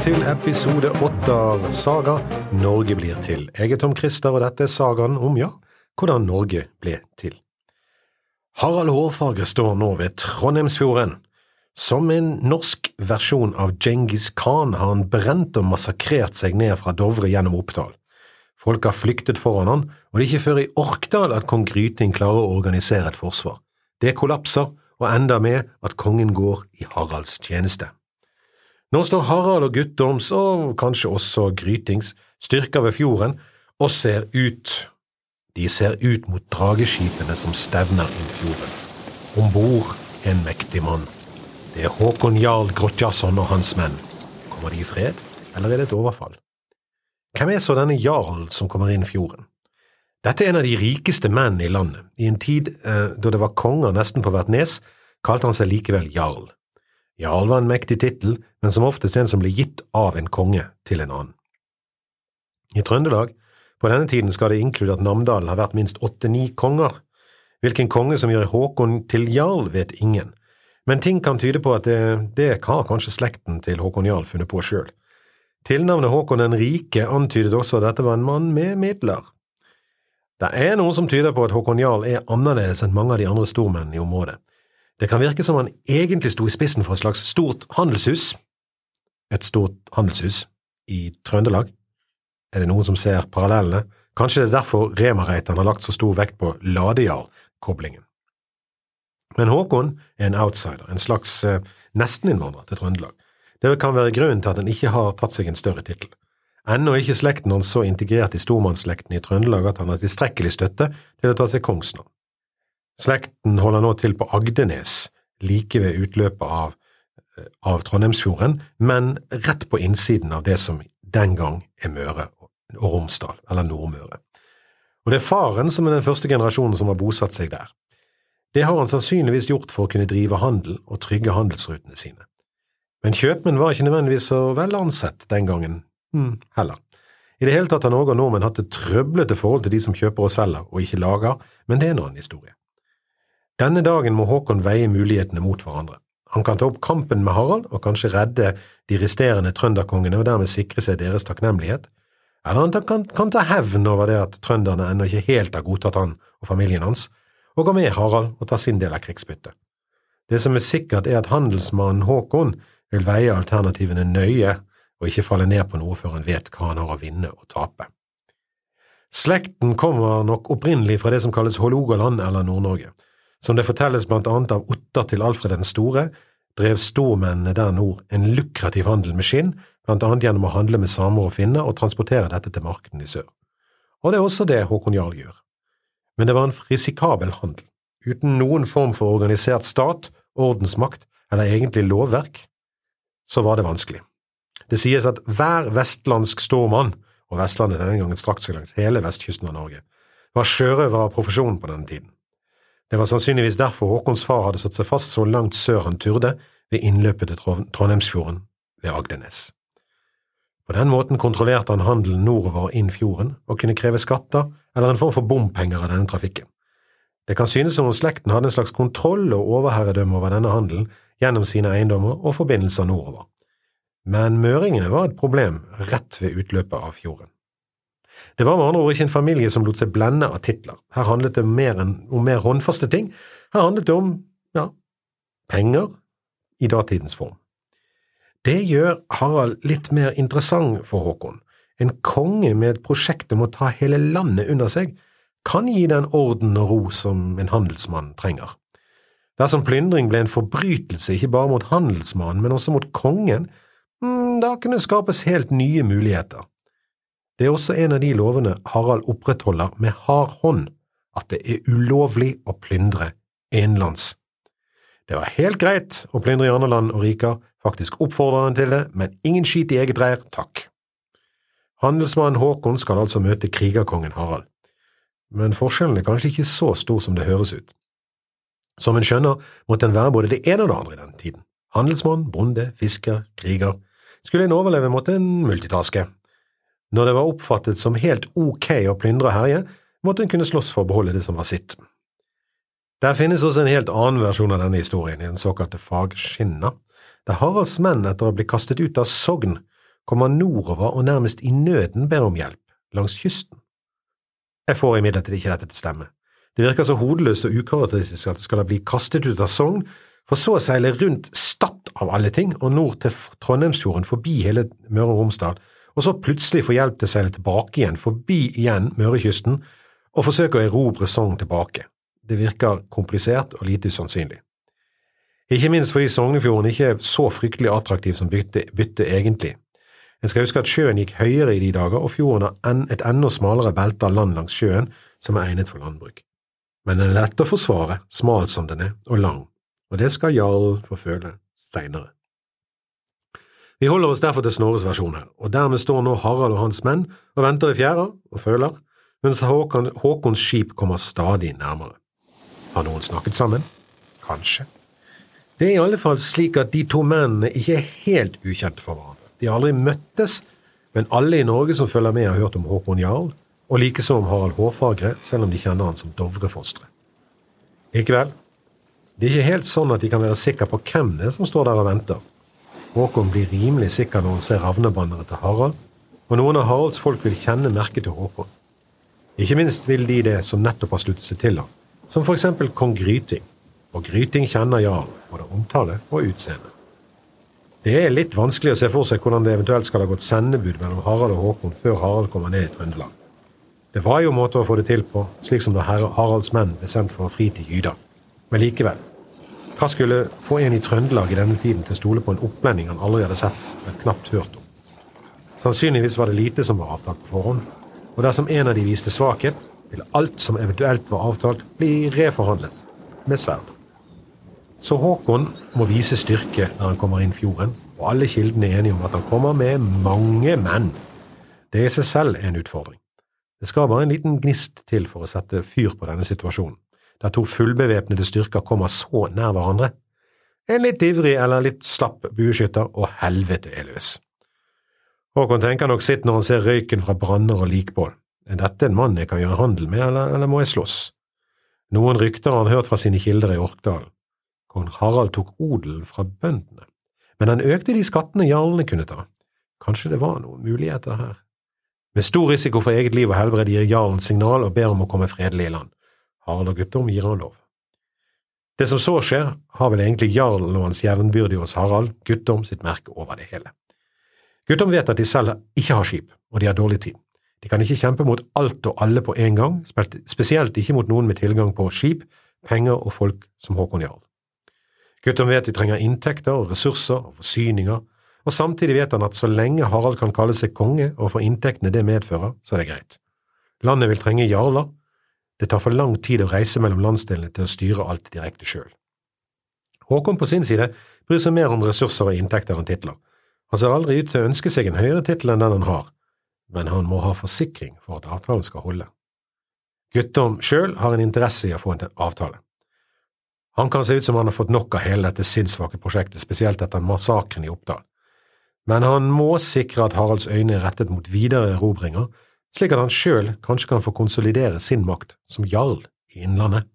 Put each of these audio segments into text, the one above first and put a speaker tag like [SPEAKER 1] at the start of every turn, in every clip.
[SPEAKER 1] til episode åtte av Saga Norge blir til. Jeg er Tom Christer, og dette er sagaen om, ja, hvordan Norge ble til. Harald Hårfagre står nå ved Trondheimsfjorden. Som en norsk versjon av Djengis Khan har han brent og massakrert seg ned fra Dovre gjennom Oppdal. Folk har flyktet foran han, og det er ikke før i Orkdal at kong Gryting klarer å organisere et forsvar. Det kollapser, og ender med at kongen går i Haralds tjeneste. Nå står Harald og Guttorms, og kanskje også Grytings, styrker ved fjorden og ser ut. De ser ut mot drageskipene som stevner inn fjorden. Om bord en mektig mann. Det er Håkon jarl Grotjasson og hans menn. Kommer de i fred, eller er det et overfall? Hvem er så denne jarlen som kommer inn fjorden? Dette er en av de rikeste menn i landet. I en tid eh, da det var konger nesten på hvert nes, kalte han seg likevel jarl. Jarl var en mektig tittel, men som oftest en som ble gitt av en konge til en annen. I Trøndelag på denne tiden skal det inkludere at Namdalen har vært minst åtte–ni konger. Hvilken konge som gjør Håkon til jarl, vet ingen, men ting kan tyde på at det, det har kanskje slekten til Håkon jarl funnet på sjøl. Tilnavnet Håkon den rike antydet også at dette var en mann med midler. Det er noe som tyder på at Håkon jarl er annerledes enn mange av de andre stormennene i området. Det kan virke som han egentlig sto i spissen for et slags stort handelshus. Et stort handelshus i Trøndelag? Er det noen som ser parallellene? Kanskje det er derfor Remareitan har lagt så stor vekt på Ladejarl-koblingen. Men Håkon er en outsider, en slags eh, nesteninnvandrer til Trøndelag. Det kan være grunnen til at han ikke har tatt seg en større tittel. Ennå er ikke slekten hans så integrert i stormannsslekten i Trøndelag at han har tilstrekkelig støtte til å ta seg kongsnavn. Slekten holder nå til på Agdenes, like ved utløpet av, av Trondheimsfjorden, men rett på innsiden av det som den gang er Møre og Romsdal, eller Nordmøre. Og det er faren som er den første generasjonen som har bosatt seg der. Det har han sannsynligvis gjort for å kunne drive handel og trygge handelsrutene sine. Men kjøpmenn var ikke nødvendigvis så vel ansett den gangen hm, heller. I det hele tatt har Norge og nordmenn hatt et trøblete forhold til de som kjøper og selger og ikke lager, men det er en annen historie. Denne dagen må Håkon veie mulighetene mot hverandre. Han kan ta opp kampen med Harald og kanskje redde de resterende trønderkongene og dermed sikre seg deres takknemlighet, eller han kan, ta hevn over det at trønderne ennå ikke helt har godtatt han og familien hans, og gå med Harald og ta sin del av krigsbyttet. Det som er sikkert, er at handelsmannen Håkon vil veie alternativene nøye og ikke falle ned på noe før han vet hva han har å vinne og tape. Slekten kommer nok opprinnelig fra det som kalles Hålogaland eller Nord-Norge. Som det fortelles blant annet av Otter til Alfred den store, drev stormennene der nord en lukrativ handel med skinn, blant annet gjennom å handle med samer og finner og transportere dette til markedene i sør. Og det er også det Håkon Jarl gjør. Men det var en risikabel handel, uten noen form for organisert stat, ordensmakt eller egentlig lovverk, så var det vanskelig. Det sies at hver vestlandsk stormann, og Vestlandet denne gangen strakk seg langs hele vestkysten av Norge, var sjørøver av profesjon på denne tiden. Det var sannsynligvis derfor Håkons far hadde satt seg fast så langt sør han turde, ved innløpet til Trondheimsfjorden ved Agdenes. På den måten kontrollerte han handelen nordover inn fjorden, og kunne kreve skatter eller en form for bompenger av denne trafikken. Det kan synes som om slekten hadde en slags kontroll og overherredømme over denne handelen gjennom sine eiendommer og forbindelser nordover. Men møringene var et problem rett ved utløpet av fjorden. Det var med andre ord ikke en familie som lot seg blende av titler. Her handlet det mer enn, om mer håndfaste ting. Her handlet det om, ja, penger i datidens form. Det gjør Harald litt mer interessant for Håkon. En konge med et prosjekt om å ta hele landet under seg kan gi den orden og ro som en handelsmann trenger. Dersom plyndring ble en forbrytelse ikke bare mot handelsmannen, men også mot kongen, mm, da kunne det skapes helt nye muligheter. Det er også en av de lovene Harald opprettholder med hard hånd, at det er ulovlig å plyndre innenlands. Det var helt greit å plyndre i andre land og riker, faktisk oppfordrer han til det, men ingen skit i eget reir, takk. Handelsmannen Håkon skal altså møte krigerkongen Harald, men forskjellen er kanskje ikke så stor som det høres ut. Som en skjønner, måtte en være både det ene og det andre i den tiden. Handelsmann, bonde, fisker, kriger. Skulle en overleve, måtte en multitaske. Når det var oppfattet som helt ok å plyndre og herje, måtte en kunne slåss for å beholde det som var sitt. Der finnes også en helt annen versjon av denne historien, i den såkalte Fagskinna, der Haralds menn etter å bli kastet ut av Sogn kommer nordover og nærmest i nøden ber om hjelp, langs kysten. Jeg får imidlertid ikke dette til å stemme. Det virker så hodeløst og ukarakteristisk at det skal bli kastet ut av Sogn, for så å seile rundt Stad av alle ting og nord til Trondheimsfjorden forbi hele Møre og Romsdal, og så plutselig få hjelp til å seile tilbake igjen, forbi igjen Mørekysten, og forsøke å erobre Sogn tilbake. Det virker komplisert og lite usannsynlig. Ikke minst fordi Sognefjorden ikke er så fryktelig attraktiv som bytte, bytte egentlig. En skal huske at sjøen gikk høyere i de dager, og fjorden har et enda smalere belte av land langs sjøen som er egnet for landbruk. Men den er lett å forsvare, smal som den er, og lang, og det skal Jarl få føle seinere. Vi holder oss derfor til Snorres versjon her, og dermed står nå Harald og hans menn og venter i fjæra og føler, mens Håkon, Håkons skip kommer stadig nærmere. Har noen snakket sammen? Kanskje. Det er i alle fall slik at de to mennene ikke er helt ukjente for hverandre. De har aldri møttes, men alle i Norge som følger med, har hørt om Håkon Jarl, og likeså om Harald Hårfagre, selv om de kjenner han som Dovrefostre. Likevel, det er ikke helt sånn at de kan være sikre på hvem det er som står der og venter. Håkon blir rimelig sikker når han ser ravnebanneret til Harald, og noen av Haralds folk vil kjenne merket til Håkon. Ikke minst vil de det som nettopp har sluttet seg til ham, som for eksempel kong Gryting, og Gryting kjenner jarl, både omtale og utseende. Det er litt vanskelig å se for seg hvordan det eventuelt skal ha gått sendebud mellom Harald og Håkon før Harald kommer ned i Trøndelag. Det var jo måter å få det til på, slik som da Haralds menn ble sendt for å fri til Gyda. Men likevel, hva skulle få en i Trøndelag i denne tiden til å stole på en opplending han aldri hadde sett, men knapt hørt om? Sannsynligvis var det lite som var avtalt på forhånd, og dersom en av de viste svakhet, ville alt som eventuelt var avtalt, bli reforhandlet med sverd. Så Håkon må vise styrke når han kommer inn fjorden, og alle kildene er enige om at han kommer med mange menn. Det i seg selv er en utfordring. Det skal bare en liten gnist til for å sette fyr på denne situasjonen, der to fullbevæpnede styrker kommer så nær hverandre. En litt ivrig eller litt slapp bueskytter, og helvete er løs. Håkon tenker nok sitt når han ser røyken fra branner og likbål. Er dette en mann jeg kan gjøre handel med, eller, eller må jeg slåss? Noen rykter han hørt fra sine kilder i Orkdalen. Kong Harald tok odelen fra bøndene, men han økte de skattene jarlene kunne ta. Kanskje det var noen muligheter her. Med stor risiko for eget liv og helbred gir jarlen signal og ber om å komme fredelig i land. Harald og Guttorm gir han lov. Det som så skjer, har vel egentlig jarlen og hans jevnbyrdige hos Harald, Guttorm, sitt merke over det hele. Guttorm vet at de selv ikke har skip, og de har dårlig tid. De kan ikke kjempe mot alt og alle på en gang, spesielt ikke mot noen med tilgang på skip, penger og folk som Håkon Jarl. Guttorm vet de trenger inntekter og ressurser og forsyninger, og samtidig vet han at så lenge Harald kan kalle seg konge og få inntektene det medfører, så er det greit. Landet vil trenge jarler, det tar for lang tid å reise mellom landsdelene til å styre alt direkte sjøl. Håkon på sin side bryr seg mer om ressurser og inntekter enn titler. Han ser aldri ut til å ønske seg en høyere tittel enn den han har, men han må ha forsikring for at avtalen skal holde. Guttorm sjøl har en interesse i å få en avtale. Han kan se ut som han har fått nok av hele dette sinnssvake prosjektet, spesielt etter massakren i Oppdal. Men han må sikre at Haralds øyne er rettet mot videre erobringer, slik at han sjøl kanskje kan få konsolidere sin makt som jarl i Innlandet.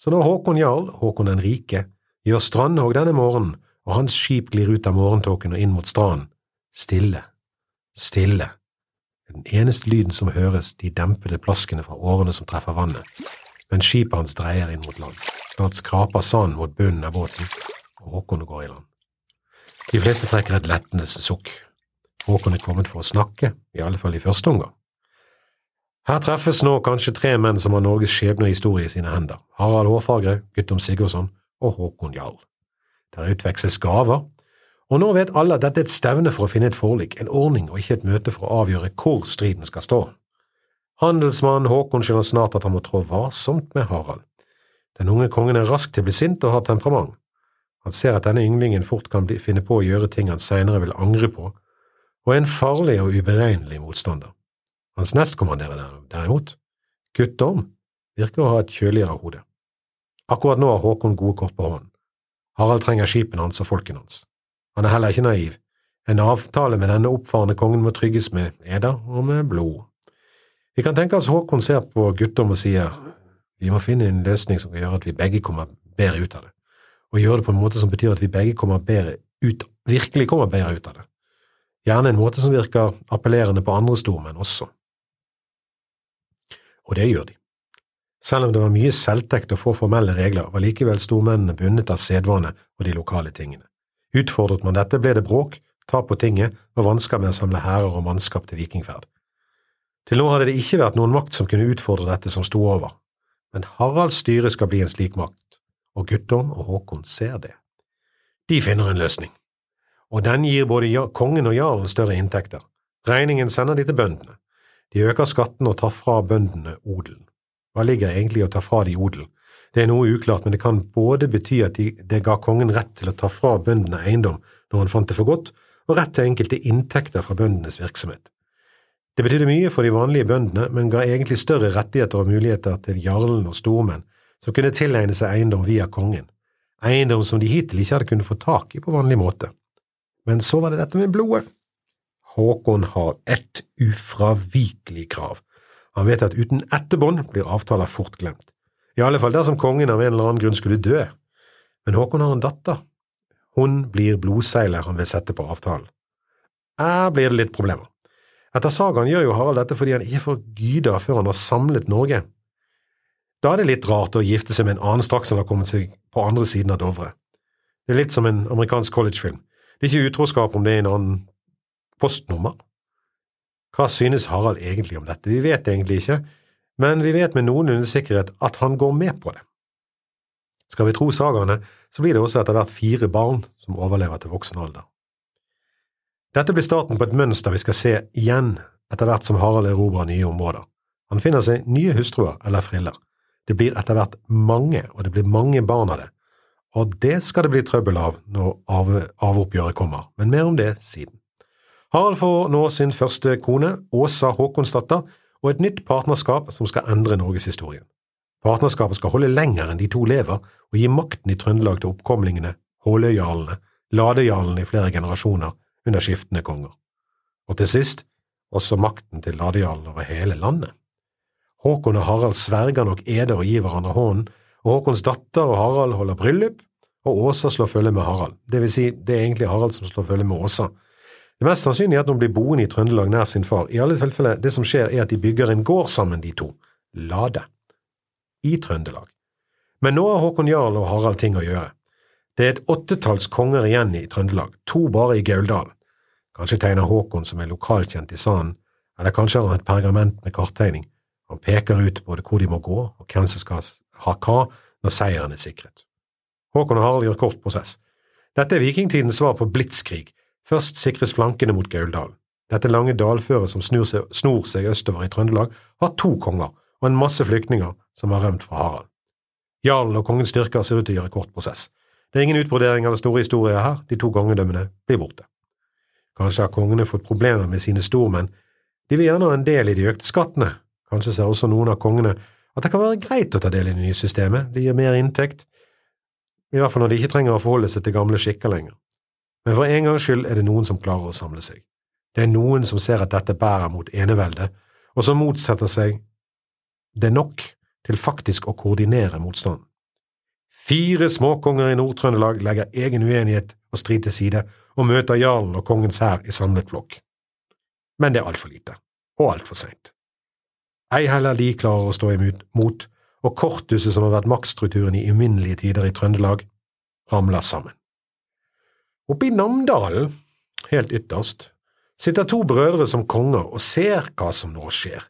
[SPEAKER 1] Så når Håkon jarl, Håkon den rike, gjør strandhogg denne morgenen, og hans skip glir ut av morgentåken og inn mot stranden, stille, stille, den eneste lyden som høres, de dempede plaskene fra årene som treffer vannet, men skipet hans dreier inn mot land. Snart skraper sanden mot bunnen av båten, og Håkon går i land. De fleste trekker et lettende sukk. Håkon er kommet for å snakke, i alle fall i første omgang. Her treffes nå kanskje tre menn som har Norges skjebne og historie i sine hender, Harald Hårfagre, Guttom Sigurdsson og Håkon Jarl. Der utveksles gaver, og nå vet alle at dette er et stevne for å finne et forlik, en ordning og ikke et møte for å avgjøre hvor striden skal stå. Handelsmannen Håkon skjønner snart at han må trå varsomt med Harald. Den unge kongen er rask til å bli sint og har temperament. Han ser at denne ynglingen fort kan bli, finne på å gjøre ting han senere vil angre på, og er en farlig og uberegnelig motstander. Hans nestkommanderer derimot, Guttorm, virker å ha et kjøligere hode. Akkurat nå har Håkon gode kort på hånden. Harald trenger skipene hans og folkene hans. Han er heller ikke naiv. En avtale med denne oppfarende kongen må trygges med eder og med blod. Vi kan tenke oss Håkon ser på Guttorm og sier vi må finne en løsning som kan gjøre at vi begge kommer bedre ut av det, og gjøre det på en måte som betyr at vi begge kommer bedre ut, virkelig kommer bedre ut av det. gjerne en måte som virker appellerende på andre stormenn også. Og det gjør de. Selv om det var mye selvtekt og få formelle regler, var likevel stormennene bundet av sedvane og de lokale tingene. Utfordret man dette, ble det bråk, tap på tinget og vansker med å samle hærer og mannskap til vikingferd. Til nå hadde det ikke vært noen makt som kunne utfordre dette som sto over, men Haralds styre skal bli en slik makt, og Guttorm og Håkon ser det. De finner en løsning, og den gir både kongen og jarlen større inntekter. Regningen sender de til bøndene. De øker skattene og tar fra bøndene odelen. Hva ligger egentlig i å ta fra de odel? Det er noe uklart, men det kan både bety at de, det ga kongen rett til å ta fra bøndene eiendom når han fant det for godt, og rett til enkelte inntekter fra bøndenes virksomhet. Det betydde mye for de vanlige bøndene, men ga egentlig større rettigheter og muligheter til jarlen og stormenn som kunne tilegne seg eiendom via kongen, eiendom som de hittil ikke hadde kunnet få tak i på vanlig måte. Men så var det dette med blodet. Håkon har ett ufravikelig krav. Han vet at uten etterbånd blir avtaler fort glemt. I alle fall dersom kongen av en eller annen grunn skulle dø. Men Håkon har en datter. Hun blir blodseiler han vil sette på avtalen. Her blir det litt problemer. Etter sagaen gjør jo Harald dette fordi han ikke får gyda før han har samlet Norge. Da er det litt rart å gifte seg med en annen straks han har kommet seg på andre siden av Dovre. Det er litt som en amerikansk collegefilm. Det er ikke utroskap om det er en annen postnummer. Hva synes Harald egentlig om dette? Vi vet egentlig ikke, men vi vet med noenlunde sikkerhet at han går med på det. Skal vi tro sagaene, så blir det også etter hvert fire barn som overlever til voksen alder. Dette blir starten på et mønster vi skal se igjen etter hvert som Harald erobrer nye områder. Han finner seg nye hustruer eller friller. Det blir etter hvert mange, og det blir mange barn av det, og det skal det bli trøbbel av når arveoppgjøret kommer, men mer om det siden. Harald får nå sin første kone, Åsa Håkonsdatter, og et nytt partnerskap som skal endre norgeshistorien. Partnerskapet skal holde lenger enn de to lever, og gi makten i Trøndelag til oppkomlingene, Håløyjarlene, Ladejarlene i flere generasjoner under skiftende konger. Og til sist også makten til Ladejarlen over hele landet. Håkon og Harald sverger nok eder og gir hverandre hånden, og Håkons datter og Harald holder bryllup, og Åsa slår følge med Harald, det vil si, det er egentlig Harald som slår følge med Åsa. Det mest sannsynlige er at hun blir boende i Trøndelag nær sin far, i alle tilfeller det som skjer er at de bygger en gård sammen, de to, Lade i Trøndelag. Men nå har Håkon Jarl og Harald ting å gjøre. Det er et åttetalls konger igjen i Trøndelag, to bare i Gauldal. Kanskje tegner Håkon som er lokalkjent i sanden, eller kanskje har han et pergament med karttegning. Han peker ut både hvor de må gå og hvem som skal ha hva når seieren er sikret. Håkon og Harald gjør kort prosess. Dette er vikingtidens svar på blitskrig. Først sikres flankene mot Gauldalen. Dette lange dalføret som seg, snor seg østover i Trøndelag, har to konger og en masse flyktninger som har rømt fra Harald. Jarlen og kongens styrker ser ut til å gjøre kort prosess. Det er ingen utbrodering eller store historier her, de to kongedømmene blir borte. Kanskje har kongene fått problemer med sine stormenn, de vil gjerne ha en del i de økte skattene, kanskje ser også noen av kongene at det kan være greit å ta del i det nye systemet, det gir mer inntekt, i hvert fall når de ikke trenger å forholde seg til gamle skikker lenger. Men for en gangs skyld er det noen som klarer å samle seg. Det er noen som ser at dette bærer mot eneveldet, og som motsetter seg det nok til faktisk å koordinere motstanden. Fire småkonger i Nord-Trøndelag legger egen uenighet og strid til side og møter jarlen og kongens hær i samlet flokk. Men det er altfor lite, og altfor seint. Ei heller de klarer å stå imot, og korthuset som har vært maktstrukturen i uminnelige tider i Trøndelag, ramler sammen. Oppe i Namdalen, helt ytterst, sitter to brødre som konger og ser hva som nå skjer.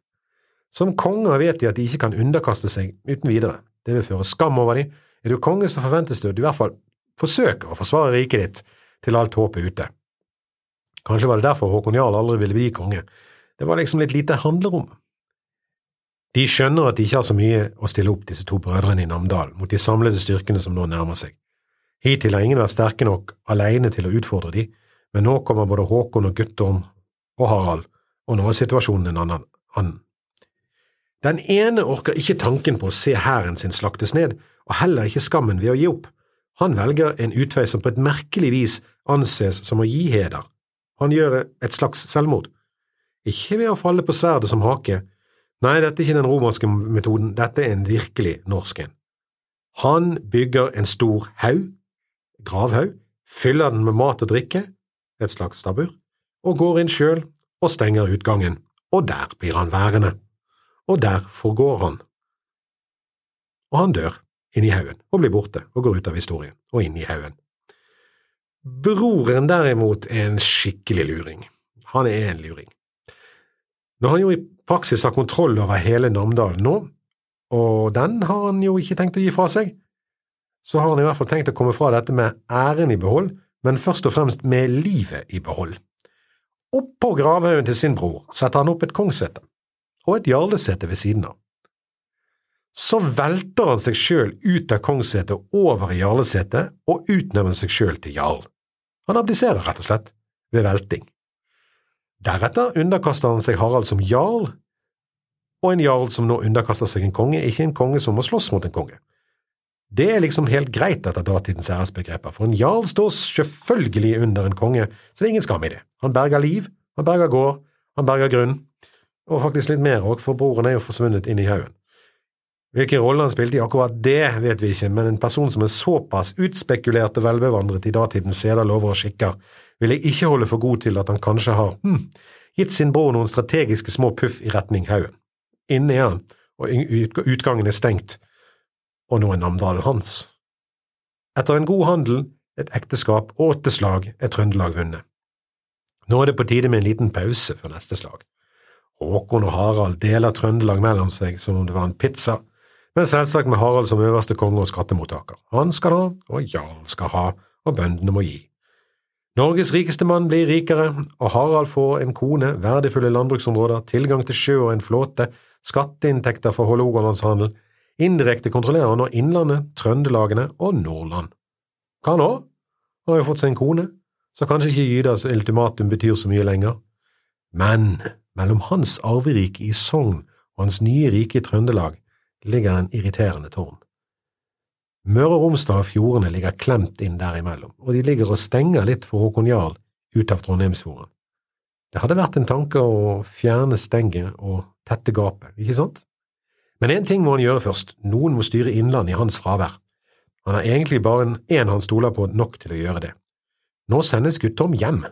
[SPEAKER 1] Som konger vet de at de ikke kan underkaste seg uten videre. Det vil føre skam over dem. Er du konge, så forventes det at du i hvert fall forsøker å forsvare riket ditt til alt håp er ute. Kanskje var det derfor Håkon Jarl aldri ville bli konge. Det var liksom litt lite handlerom. De skjønner at de ikke har så mye å stille opp, disse to brødrene i Namdal, mot de samlede styrkene som nå nærmer seg. Hittil har ingen vært sterke nok alene til å utfordre de, men nå kommer både Håkon og Guttorm og Harald, og nå er situasjonen en annen. Den ene orker ikke tanken på å se hæren sin slaktes ned, og heller ikke skammen ved å gi opp. Han velger en utvei som på et merkelig vis anses som å gi heder. Han gjør et slags selvmord. Ikke ved å falle på sverdet som hake. Nei, dette er ikke den romerske metoden, dette er en virkelig norsk en. Han bygger en stor haug, gravhaug, fyller den med mat og drikke, et slags stabbur, og går inn sjøl og stenger utgangen, og der blir han værende, og der forgår han. Og han dør inni haugen og blir borte og går ut av historien og inn i haugen. Broren derimot er en skikkelig luring. Han er en luring. Når han jo i praksis har kontroll over hele Namdalen nå, og den har han jo ikke tenkt å gi fra seg, så har han i hvert fall tenkt å komme fra dette med æren i behold, men først og fremst med livet i behold. Oppå gravhaugen til sin bror setter han opp et kongssete og et jarlesete ved siden av. Så velter han seg sjøl ut av kongssetet over i jarlesetet og utnevner seg sjøl til jarl. Han abdiserer rett og slett, ved velting. Deretter underkaster han seg Harald som jarl, og en jarl som nå underkaster seg en konge, ikke en konge som må slåss mot en konge. Det er liksom helt greit etter datidens æresbegreper, for en jarl står selvfølgelig under en konge, så det er ingen skam i det. Han berger liv, han berger gård, han berger grunn, og faktisk litt mer òg, for broren er jo forsvunnet inn i haugen. Hvilken rolle han spilte i akkurat det, vet vi ikke, men en person som er såpass utspekulert og velbevandret i datidens seder, lover og skikker, vil jeg ikke holde for god til at han kanskje har hm, gitt sin bror noen strategiske små puff i retning haugen. Inne er han, og utgangen er stengt, og nå er Namdalen hans. Etter en god handel, et ekteskap og åtte slag er Trøndelag vunnet. Nå er det på tide med en liten pause før neste slag. Håkon og Harald deler Trøndelag mellom seg som om det var en pizza, men selvsagt med Harald som øverste konge og skattemottaker. Han skal ha, og Jarl skal ha, og bøndene må gi. Norges rikeste mann blir rikere, og Harald får en kone, verdifulle landbruksområder, tilgang til sjø og en flåte, skatteinntekter for Hålogalandshandel, indirekte kontrollerer han nå Innlandet, Trøndelagene og Nordland. Hva nå? Han har jo fått seg en kone, så kanskje ikke Gydas ultimatum betyr så mye lenger. Men mellom hans arverike i Sogn og hans nye rike i Trøndelag ligger en irriterende tårn. Møre og Romsdal og fjordene ligger klemt inn derimellom, og de ligger og stenger litt for Håkon Jarl ut av Trondheimsfjorden. Det hadde vært en tanke å fjerne stenget og tette gapet, ikke sant? Men én ting må han gjøre først, noen må styre Innlandet i hans fravær. Han har egentlig bare én han stoler på nok til å gjøre det. Nå sendes Guttorm hjem.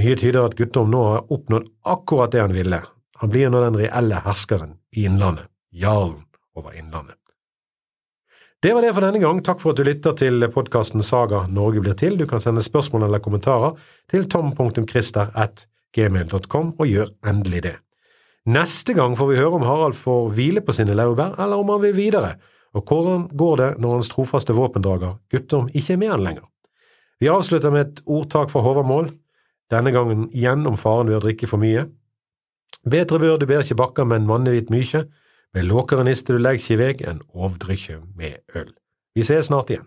[SPEAKER 1] Mye tyder at Guttorm nå har oppnådd akkurat det han ville, han blir nå den reelle herskeren i Innlandet, jarlen over Innlandet. Det var det for denne gang. Takk for at du lytter til podkasten Saga Norge blir til. Du kan sende spørsmål eller kommentarer til tom.christer.gmail.com, og gjør endelig det. Neste gang får vi høre om Harald får hvile på sine laurbær, eller om han vil videre, og hvordan går det når hans trofaste våpendrager Guttorm ikke er med han lenger. Vi avslutter med et ordtak fra Håvamål, denne gangen igjen om faren ved å drikke for mye. Bedre bør du ber ikke bakker, men mannevit mykje. Med låkere niste du legg ikke i veg enn ovdrykkje med øl. Vi ses snart igjen.